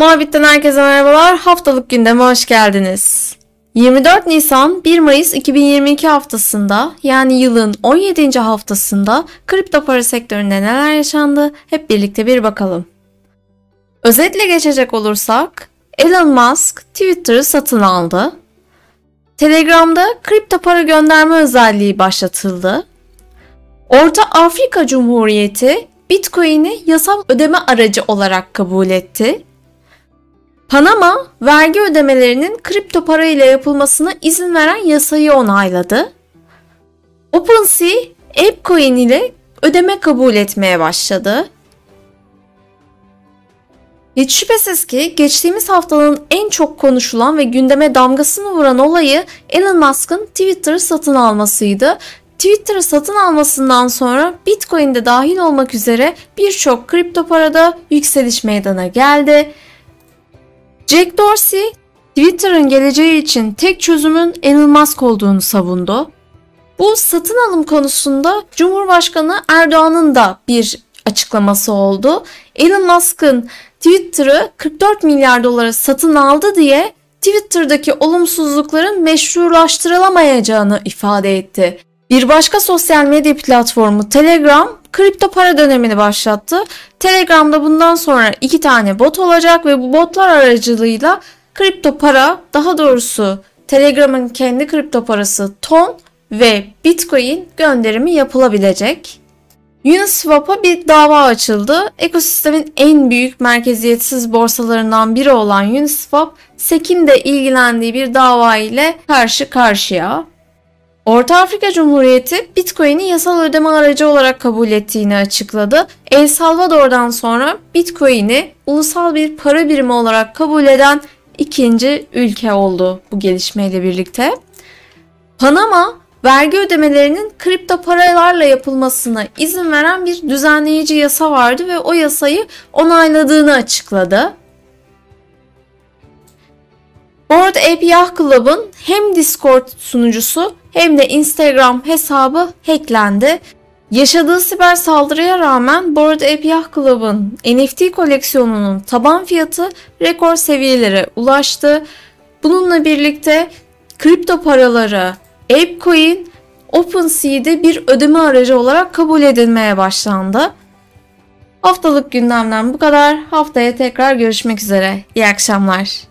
Muhabbitten herkese merhabalar. Haftalık gündeme hoş geldiniz. 24 Nisan 1 Mayıs 2022 haftasında yani yılın 17. haftasında kripto para sektöründe neler yaşandı hep birlikte bir bakalım. Özetle geçecek olursak Elon Musk Twitter'ı satın aldı. Telegram'da kripto para gönderme özelliği başlatıldı. Orta Afrika Cumhuriyeti Bitcoin'i yasal ödeme aracı olarak kabul etti. Panama, vergi ödemelerinin kripto para ile yapılmasına izin veren yasayı onayladı. OpenSea, ApeCoin ile ödeme kabul etmeye başladı. Hiç şüphesiz ki geçtiğimiz haftanın en çok konuşulan ve gündeme damgasını vuran olayı Elon Musk'ın Twitter'ı satın almasıydı. Twitter'ı satın almasından sonra Bitcoin'de dahil olmak üzere birçok kripto parada yükseliş meydana geldi. Jack Dorsey, Twitter'ın geleceği için tek çözümün Elon Musk olduğunu savundu. Bu satın alım konusunda Cumhurbaşkanı Erdoğan'ın da bir açıklaması oldu. Elon Musk'ın Twitter'ı 44 milyar dolara satın aldı diye Twitter'daki olumsuzlukların meşrulaştırılamayacağını ifade etti. Bir başka sosyal medya platformu Telegram kripto para dönemini başlattı. Telegram'da bundan sonra iki tane bot olacak ve bu botlar aracılığıyla kripto para daha doğrusu Telegram'ın kendi kripto parası ton ve Bitcoin gönderimi yapılabilecek. Uniswap'a bir dava açıldı. Ekosistemin en büyük merkeziyetsiz borsalarından biri olan Uniswap, SEC'in de ilgilendiği bir dava ile karşı karşıya. Orta Afrika Cumhuriyeti Bitcoin'i yasal ödeme aracı olarak kabul ettiğini açıkladı. El Salvador'dan sonra Bitcoin'i ulusal bir para birimi olarak kabul eden ikinci ülke oldu bu gelişmeyle birlikte. Panama vergi ödemelerinin kripto paralarla yapılmasına izin veren bir düzenleyici yasa vardı ve o yasayı onayladığını açıkladı. Board Yacht Club'ın hem Discord sunucusu hem de Instagram hesabı hacklendi. Yaşadığı siber saldırıya rağmen Bored Ape Yacht Club'ın NFT koleksiyonunun taban fiyatı rekor seviyelere ulaştı. Bununla birlikte kripto paraları ApeCoin OpenSea'de bir ödeme aracı olarak kabul edilmeye başlandı. Haftalık gündemden bu kadar. Haftaya tekrar görüşmek üzere. İyi akşamlar.